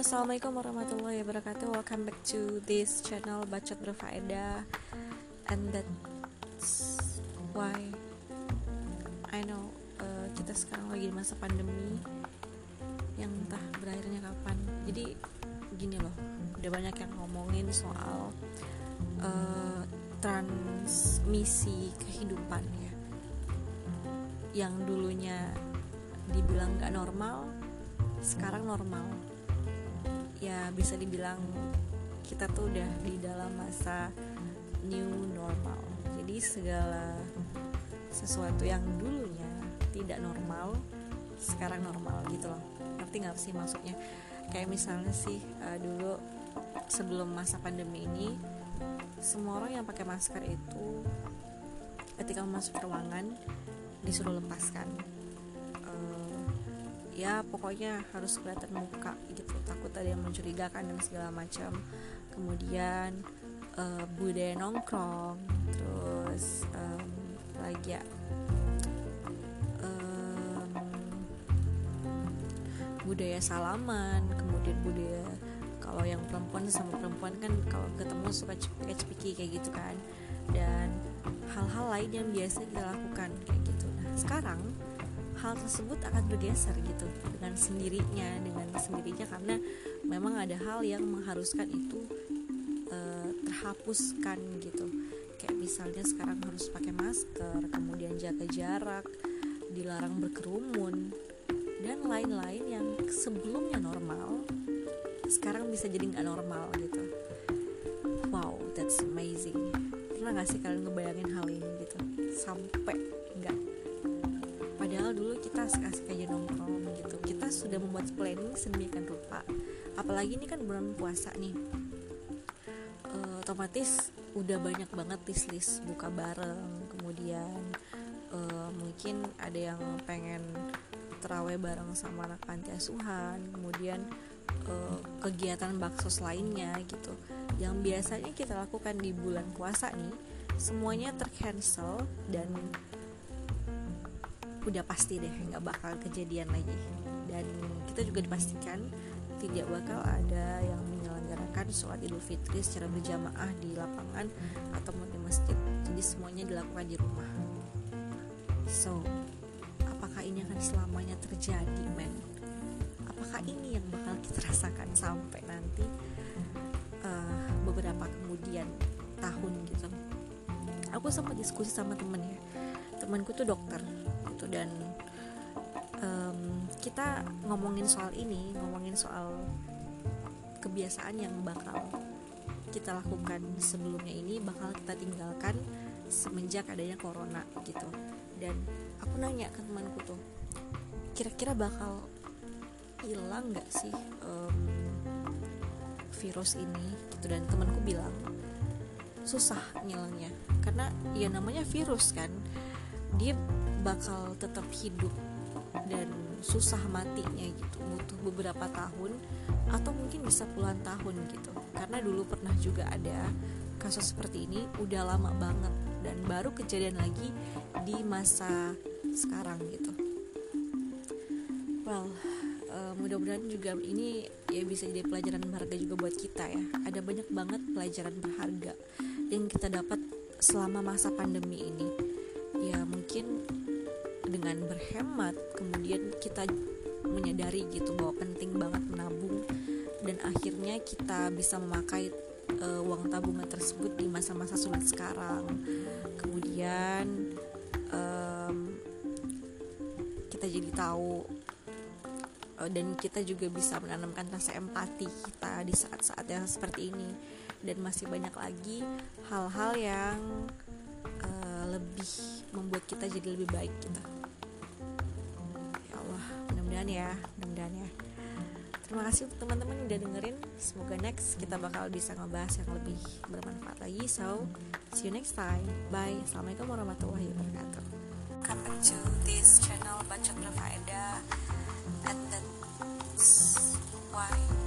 assalamualaikum warahmatullahi wabarakatuh. Welcome back to this channel Bacot Berfaedah, and that's why I know uh, kita sekarang lagi di masa pandemi yang entah berakhirnya kapan. Jadi gini loh, udah banyak yang ngomongin soal uh, transmisi kehidupan ya, yang dulunya dibilang gak normal, sekarang normal ya bisa dibilang kita tuh udah di dalam masa new normal. Jadi segala sesuatu yang dulunya tidak normal sekarang normal gitu loh. Ngerti nggak sih maksudnya? Kayak misalnya sih uh, dulu sebelum masa pandemi ini semua orang yang pakai masker itu ketika masuk ruangan disuruh lepaskan ya pokoknya harus kelihatan muka gitu. Takut ada yang mencurigakan dan segala macam. Kemudian uh, budaya nongkrong terus um, lagi ya um, budaya salaman kemudian budaya kalau yang perempuan sama perempuan kan kalau ketemu suka cepiki kayak gitu kan. Dan hal-hal lain yang biasa dilakukan kayak gitu. Nah sekarang hal tersebut akan bergeser gitu dengan sendirinya dengan sendirinya karena memang ada hal yang mengharuskan itu uh, terhapuskan gitu. Kayak misalnya sekarang harus pakai masker kemudian jaga jarak dilarang berkerumun dan lain-lain yang sebelumnya normal sekarang bisa jadi nggak normal gitu. Wow that's amazing. Pernah gak sih kalian ngebayangin hal ini gitu? Sampai nggak padahal dulu kita asik-asik aja nongkrong gitu. Kita sudah membuat planning sedemikian rupa. Apalagi ini kan bulan puasa nih. Uh, otomatis udah banyak banget list-list buka bareng. Kemudian uh, mungkin ada yang pengen terawih bareng sama anak panti asuhan. Kemudian uh, kegiatan baksos lainnya gitu. Yang biasanya kita lakukan di bulan puasa nih semuanya tercancel dan udah pasti deh nggak bakal kejadian lagi. Dan kita juga dipastikan tidak bakal ada yang menyelenggarakan sholat idul fitri secara berjamaah di lapangan ataupun di masjid. Jadi semuanya dilakukan di rumah. So apakah ini akan selamanya terjadi men? Apakah ini yang bakal kita rasakan sampai nanti uh, beberapa kemudian tahun gitu? Aku sempat diskusi sama temen ya temanku tuh dokter gitu. Dan um, kita ngomongin soal ini ngomongin soal kebiasaan yang bakal kita lakukan sebelumnya ini bakal kita tinggalkan semenjak adanya corona gitu. Dan aku nanya ke temanku tuh kira-kira bakal hilang nggak sih um, virus ini? Gitu. Dan temanku bilang susah ngilangnya. Karena ya namanya virus kan dia bakal tetap hidup dan susah matinya gitu. Butuh beberapa tahun atau mungkin bisa puluhan tahun gitu. Karena dulu pernah juga ada kasus seperti ini udah lama banget dan baru kejadian lagi di masa sekarang gitu. Well uh, mudah-mudahan juga ini ya bisa jadi pelajaran berharga juga buat kita ya. Ada banyak banget pelajaran berharga yang kita dapat selama masa pandemi ini ya mungkin dengan berhemat kemudian kita menyadari gitu bahwa penting banget menabung. Dan akhirnya kita bisa memakai uh, uang tabungan tersebut di masa-masa sulit sekarang. Kemudian um, kita jadi tahu uh, dan kita juga bisa menanamkan rasa empati kita di saat-saat yang seperti ini. Dan masih banyak lagi hal-hal yang lebih membuat kita jadi lebih baik gitu. Mudah-mudahan ya mudah-mudahan ya. Terima kasih untuk teman-teman yang udah dengerin. Semoga next kita bakal bisa ngebahas yang lebih bermanfaat lagi. So see you next time. Bye. Assalamualaikum warahmatullahi wabarakatuh. Come back to this channel bacot berfaedah and that's why